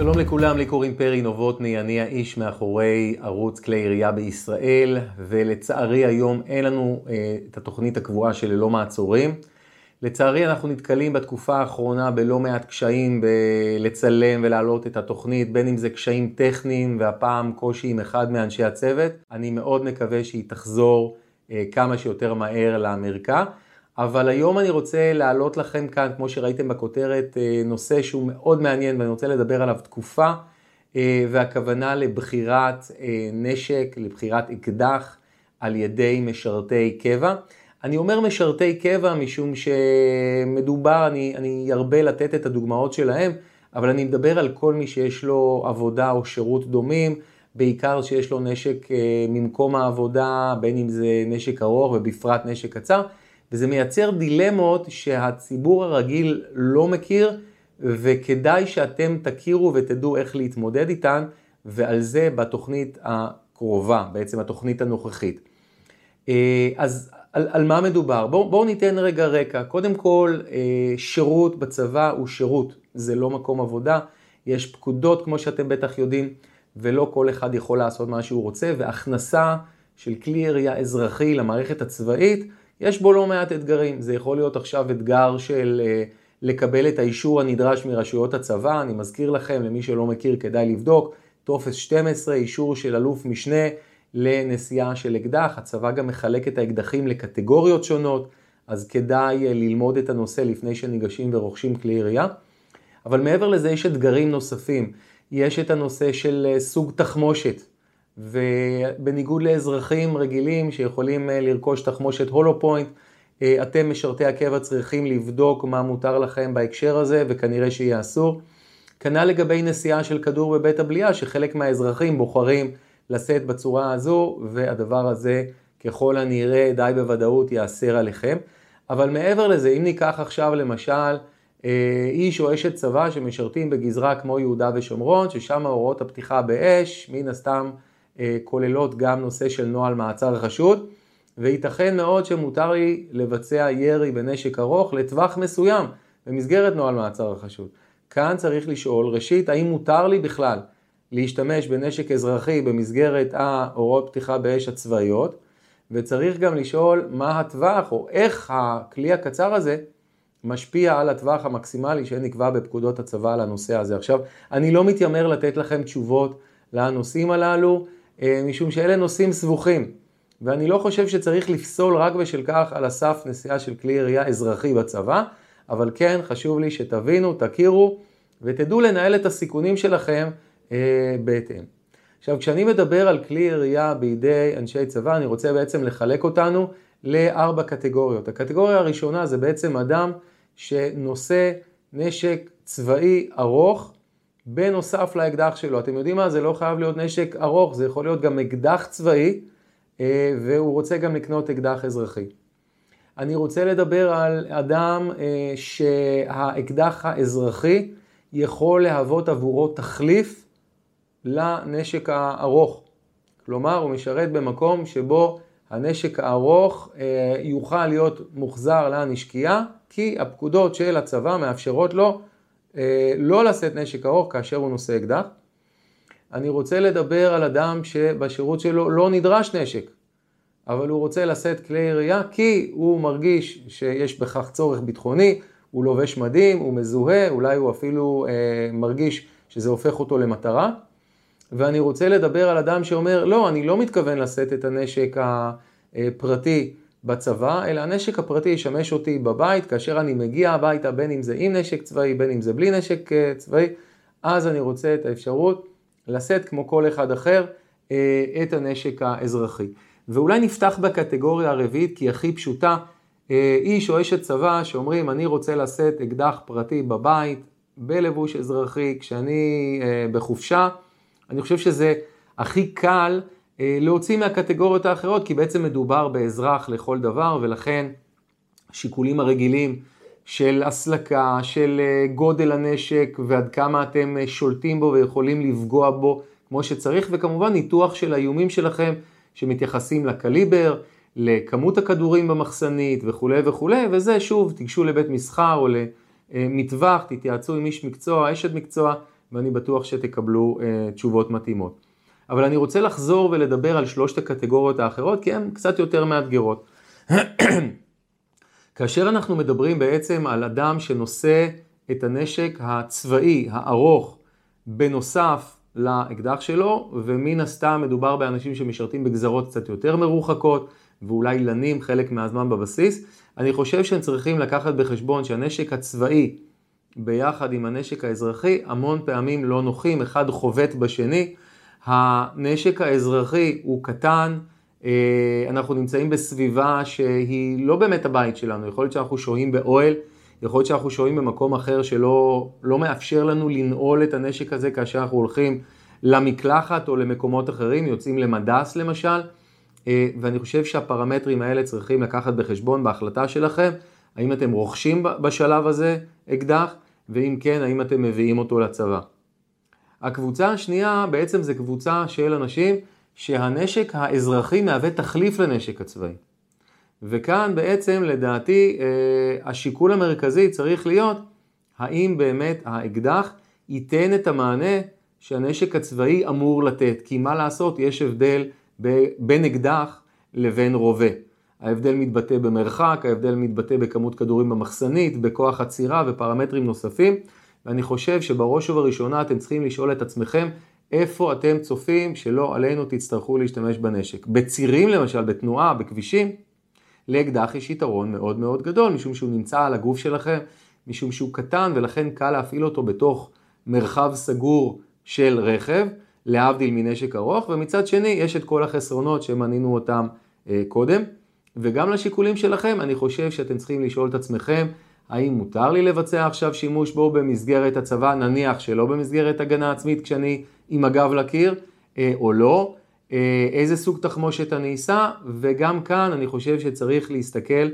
שלום לכולם, לי קוראים פרי נובוטני, אני האיש מאחורי ערוץ כלי ירייה בישראל, ולצערי היום אין לנו אה, את התוכנית הקבועה של ללא מעצורים. לצערי אנחנו נתקלים בתקופה האחרונה בלא מעט קשיים בלצלם ולהעלות את התוכנית, בין אם זה קשיים טכניים והפעם קושי עם אחד מאנשי הצוות. אני מאוד מקווה שהיא תחזור אה, כמה שיותר מהר לאמריקה. אבל היום אני רוצה להעלות לכם כאן, כמו שראיתם בכותרת, אה, נושא שהוא מאוד מעניין ואני רוצה לדבר עליו תקופה, אה, והכוונה לבחירת נשק, לבחירת אקדח על ידי משרתי קבע. אני אומר משרתי קבע משום שמדובר, אני, אני ארבה לתת את הדוגמאות שלהם, אבל אני מדבר על כל מי שיש לו עבודה או שירות דומים, בעיקר שיש לו נשק אה, ממקום העבודה, בין אם זה נשק ארוך ובפרט נשק קצר, וזה מייצר דילמות שהציבור הרגיל לא מכיר, וכדאי שאתם תכירו ותדעו איך להתמודד איתן, ועל זה בתוכנית הקרובה, בעצם התוכנית הנוכחית. אה, אז על, על מה מדובר? בואו בוא ניתן רגע רקע. קודם כל, אה, שירות בצבא הוא שירות, זה לא מקום עבודה. יש פקודות, כמו שאתם בטח יודעים, ולא כל אחד יכול לעשות מה שהוא רוצה, והכנסה של כלי ירייה אזרחי למערכת הצבאית, יש בו לא מעט אתגרים. זה יכול להיות עכשיו אתגר של אה, לקבל את האישור הנדרש מרשויות הצבא. אני מזכיר לכם, למי שלא מכיר, כדאי לבדוק, טופס 12, אישור של אלוף משנה. לנסיעה של אקדח, הצבא גם מחלק את האקדחים לקטגוריות שונות, אז כדאי אה, ללמוד את הנושא לפני שניגשים ורוכשים כלי ירייה. אבל מעבר לזה יש אתגרים נוספים, יש את הנושא של אה, סוג תחמושת, ובניגוד לאזרחים רגילים שיכולים אה, לרכוש תחמושת הולו פוינט, אתם משרתי הקבע צריכים לבדוק מה מותר לכם בהקשר הזה וכנראה שיהיה אסור. כנ"ל לגבי נסיעה של כדור בבית הבליעה שחלק מהאזרחים בוחרים לשאת בצורה הזו, והדבר הזה ככל הנראה די בוודאות ייאסר עליכם. אבל מעבר לזה, אם ניקח עכשיו למשל אה, איש או אשת צבא שמשרתים בגזרה כמו יהודה ושומרון, ששם הוראות הפתיחה באש, מן הסתם אה, כוללות גם נושא של נוהל מעצר חשוד, וייתכן מאוד שמותר לי לבצע ירי בנשק ארוך לטווח מסוים במסגרת נוהל מעצר החשוד. כאן צריך לשאול, ראשית, האם מותר לי בכלל להשתמש בנשק אזרחי במסגרת ההוראות פתיחה באש הצבאיות, וצריך גם לשאול מה הטווח או איך הכלי הקצר הזה משפיע על הטווח המקסימלי שנקבע בפקודות הצבא על הנושא הזה. עכשיו, אני לא מתיימר לתת לכם תשובות לנושאים הללו, אה, משום שאלה נושאים סבוכים, ואני לא חושב שצריך לפסול רק בשל כך על הסף נסיעה של כלי ירייה אזרחי בצבא, אבל כן חשוב לי שתבינו, תכירו ותדעו לנהל את הסיכונים שלכם אה, בהתאם. עכשיו, כשאני מדבר על כלי ירייה בידי אנשי צבא, אני רוצה בעצם לחלק אותנו לארבע קטגוריות. הקטגוריה הראשונה זה בעצם אדם שנושא נשק צבאי ארוך בנוסף לאקדח שלו. אתם יודעים מה? זה לא חייב להיות נשק ארוך, זה יכול להיות גם אקדח צבאי, אה, והוא רוצה גם לקנות אקדח אזרחי. אני רוצה לדבר על אדם אה, שהאקדח האזרחי יכול להוות עבורו תחליף לנשק הארוך. כלומר, הוא משרת במקום שבו הנשק הארוך אה, יוכל להיות מוחזר לנשקייה, כי הפקודות של הצבא מאפשרות לו לא לשאת נשק ארוך כאשר הוא נושא אקדח. אני רוצה לדבר על אדם שבשירות שלו לא נדרש נשק, אבל הוא רוצה לשאת כלי ירייה כי הוא מרגיש שיש בכך צורך ביטחוני, הוא לובש מדים, הוא מזוהה, אולי הוא אפילו אה, מרגיש שזה הופך אותו למטרה. ואני רוצה לדבר על אדם שאומר, לא, אני לא מתכוון לשאת את הנשק הפרטי בצבא, אלא הנשק הפרטי ישמש אותי בבית, כאשר אני מגיע הביתה, בין אם זה עם נשק צבאי, בין אם זה בלי נשק אה, צבאי, אז אני רוצה את האפשרות לשאת כמו כל אחד אחר אה, את הנשק האזרחי. ואולי נפתח בקטגוריה הרביעית, כי היא הכי פשוטה, אה, איש או אשת צבא שאומרים, אני רוצה לשאת אקדח פרטי בבית, בלבוש אזרחי, כשאני בחופשה, אני חושב שזה הכי קל אה, להוציא מהקטגוריות האחרות, כי בעצם מדובר באזרח לכל דבר, ולכן השיקולים הרגילים של הסלקה, של אה, גודל הנשק ועד כמה אתם אה, שולטים בו ויכולים לפגוע בו כמו שצריך, וכמובן ניתוח של האיומים שלכם שמתייחסים לקליבר, לכמות הכדורים במחסנית וכולי וכולי, וזה שוב, תיגשו לבית מסחר או למטווח, תתייעצו עם איש מקצוע, אשת מקצוע, ואני בטוח שתקבלו אה, תשובות מתאימות. אבל אני רוצה לחזור ולדבר על שלושת הקטגוריות האחרות, כי הן קצת יותר מאתגרות. כאשר אנחנו מדברים בעצם על אדם שנושא את הנשק הצבאי הארוך בנוסף לאקדח שלו, ומן הסתם מדובר באנשים שמשרתים בגזרות קצת יותר מרוחקות, ואולי לנים חלק מהזמן בבסיס, אני חושב שהם צריכים לקחת בחשבון שהנשק הצבאי ביחד עם הנשק האזרחי המון פעמים לא נוחים, אחד חובט בשני. הנשק האזרחי הוא קטן, אה, אנחנו נמצאים בסביבה שהיא לא באמת הבית שלנו, יכול להיות שאנחנו שוהים באוהל, יכול להיות שאנחנו שוהים במקום אחר שלא לא מאפשר לנו לנעול את הנשק הזה כאשר אנחנו הולכים למקלחת או למקומות אחרים, יוצאים למדס למשל, אה, ואני חושב שהפרמטרים האלה צריכים לקחת בחשבון בהחלטה שלכם, האם אתם רוכשים בשלב הזה אקדח, ואם כן, האם אתם מביאים אותו לצבא. הקבוצה השנייה בעצם זה קבוצה של אנשים שהנשק האזרחי מהווה תחליף לנשק הצבאי. וכאן בעצם לדעתי אה, השיקול המרכזי צריך להיות האם באמת האקדח ייתן את המענה שהנשק הצבאי אמור לתת. כי מה לעשות, יש הבדל בין אקדח לבין רובה. ההבדל מתבטא במרחק, ההבדל מתבטא בכמות כדורים במחסנית, בכוח עצירה ופרמטרים נוספים. ואני חושב שבראש ובראשונה אתם צריכים לשאול את עצמכם איפה אתם צופים שלא עלינו תצטרכו להשתמש בנשק. בצירים למשל, בתנועה, בכבישים, לאקדח יש יתרון מאוד מאוד גדול, משום שהוא נמצא על הגוף שלכם, משום שהוא קטן ולכן קל להפעיל אותו בתוך מרחב סגור של רכב, להבדיל מנשק ארוך, ומצד שני יש את כל החסרונות שמנינו אותם אה, קודם. וגם לשיקולים שלכם, אני חושב שאתם צריכים לשאול את עצמכם, האם מותר לי לבצע עכשיו שימוש בו במסגרת הצבא, נניח שלא במסגרת הגנה עצמית כשאני עם הגב לקיר, אה, או לא, אה, איזה סוג תחמושת אני אשא, וגם כאן אני חושב שצריך להסתכל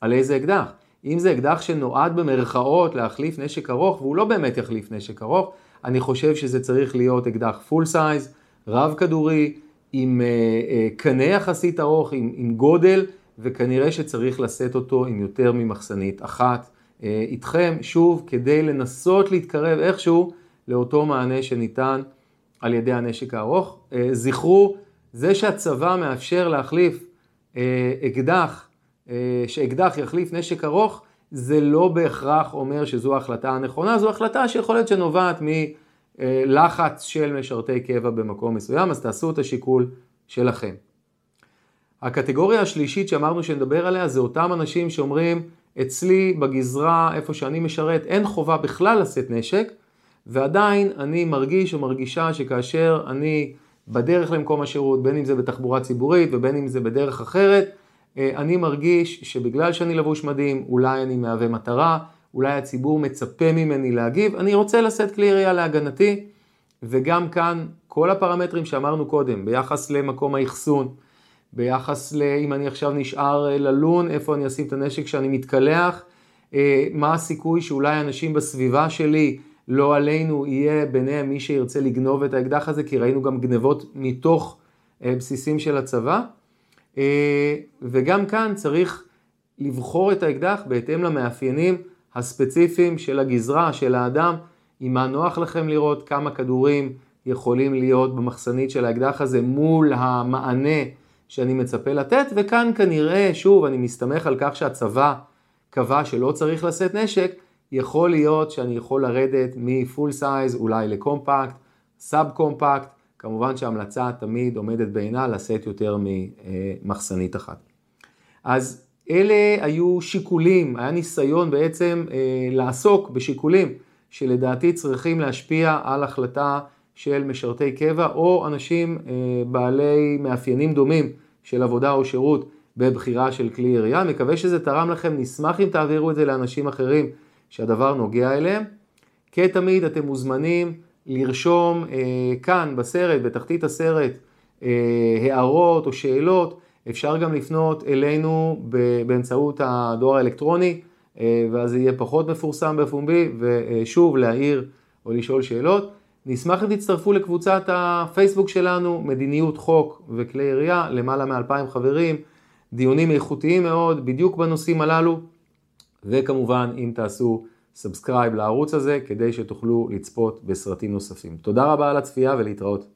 על איזה אקדח. אם זה אקדח שנועד במרכאות להחליף נשק ארוך, והוא לא באמת יחליף נשק ארוך, אני חושב שזה צריך להיות אקדח full size, רב כדורי, עם אה, קנה יחסית ארוך, עם, עם גודל, וכנראה שצריך לשאת אותו עם יותר ממחסנית אחת איתכם, שוב, כדי לנסות להתקרב איכשהו לאותו מענה שניתן על ידי הנשק הארוך. אה, זכרו, זה שהצבא מאפשר להחליף אה, אקדח, אה, שאקדח יחליף נשק ארוך, זה לא בהכרח אומר שזו ההחלטה הנכונה, זו החלטה שיכול להיות שנובעת מלחץ של משרתי קבע במקום מסוים, אז תעשו את השיקול שלכם. הקטגוריה השלישית שאמרנו שנדבר עליה זה אותם אנשים שאומרים, אצלי בגזרה, איפה שאני משרת, אין חובה בכלל לשאת נשק, ועדיין אני מרגיש או מרגישה שכאשר אני בדרך למקום השירות, בין אם זה בתחבורה ציבורית ובין אם זה בדרך אחרת, אה, אני מרגיש שבגלל שאני לבוש מדים, אולי אני מהווה מטרה, אולי הציבור מצפה ממני להגיב, אני רוצה לשאת כלי ירייה להגנתי, וגם כאן כל הפרמטרים שאמרנו קודם, ביחס למקום האחסון, ביחס לאם אני עכשיו נשאר אה, ללון, איפה אני אשים את הנשק כשאני מתקלח, אה, מה הסיכוי שאולי אנשים בסביבה שלי לא עלינו יהיה ביניהם מי שירצה לגנוב את האקדח הזה, כי ראינו גם גנבות מתוך אה, בסיסים של הצבא. וגם כאן צריך לבחור את האקדח בהתאם למאפיינים הספציפיים של הגזרה, של האדם, עם מה נוח לכם לראות, כמה כדורים יכולים להיות במחסנית של האקדח הזה מול המענה שאני מצפה לתת, וכאן כנראה, שוב, אני מסתמך על כך שהצבא קבע שלא צריך לשאת נשק, יכול להיות שאני יכול לרדת מ full size אולי ל compact, sub compact, כמובן שההמלצה תמיד עומדת בעינה לשאת יותר ממחסנית אחת. אז אלה היו שיקולים, היה ניסיון בעצם אה, לעסוק בשיקולים שלדעתי צריכים להשפיע על החלטה של משרתי קבע או אנשים אה, בעלי מאפיינים דומים של עבודה או שירות בבחירה של כלי ירייה. מקווה שזה תרם לכם, נשמח אם תעבירו את זה לאנשים אחרים שהדבר נוגע אליהם. כתמיד אתם מוזמנים לרשום אה, כאן בסרט, בתחתית הסרט, אה, הערות או שאלות. אפשר גם לפנות אלינו באמצעות הדואר האלקטרוני, ואז זה יהיה פחות מפורסם בפומבי, ושוב להעיר או לשאול שאלות. נשמח אם תצטרפו לקבוצת הפייסבוק שלנו, מדיניות חוק וכלי ירייה, למעלה מ-2,000 חברים, דיונים איכותיים מאוד, בדיוק בנושאים הללו. וכמובן אם תעשו subscribe לערוץ הזה כדי שתוכלו לצפות בסרטים נוספים. תודה רבה על הצפייה ולהתראות.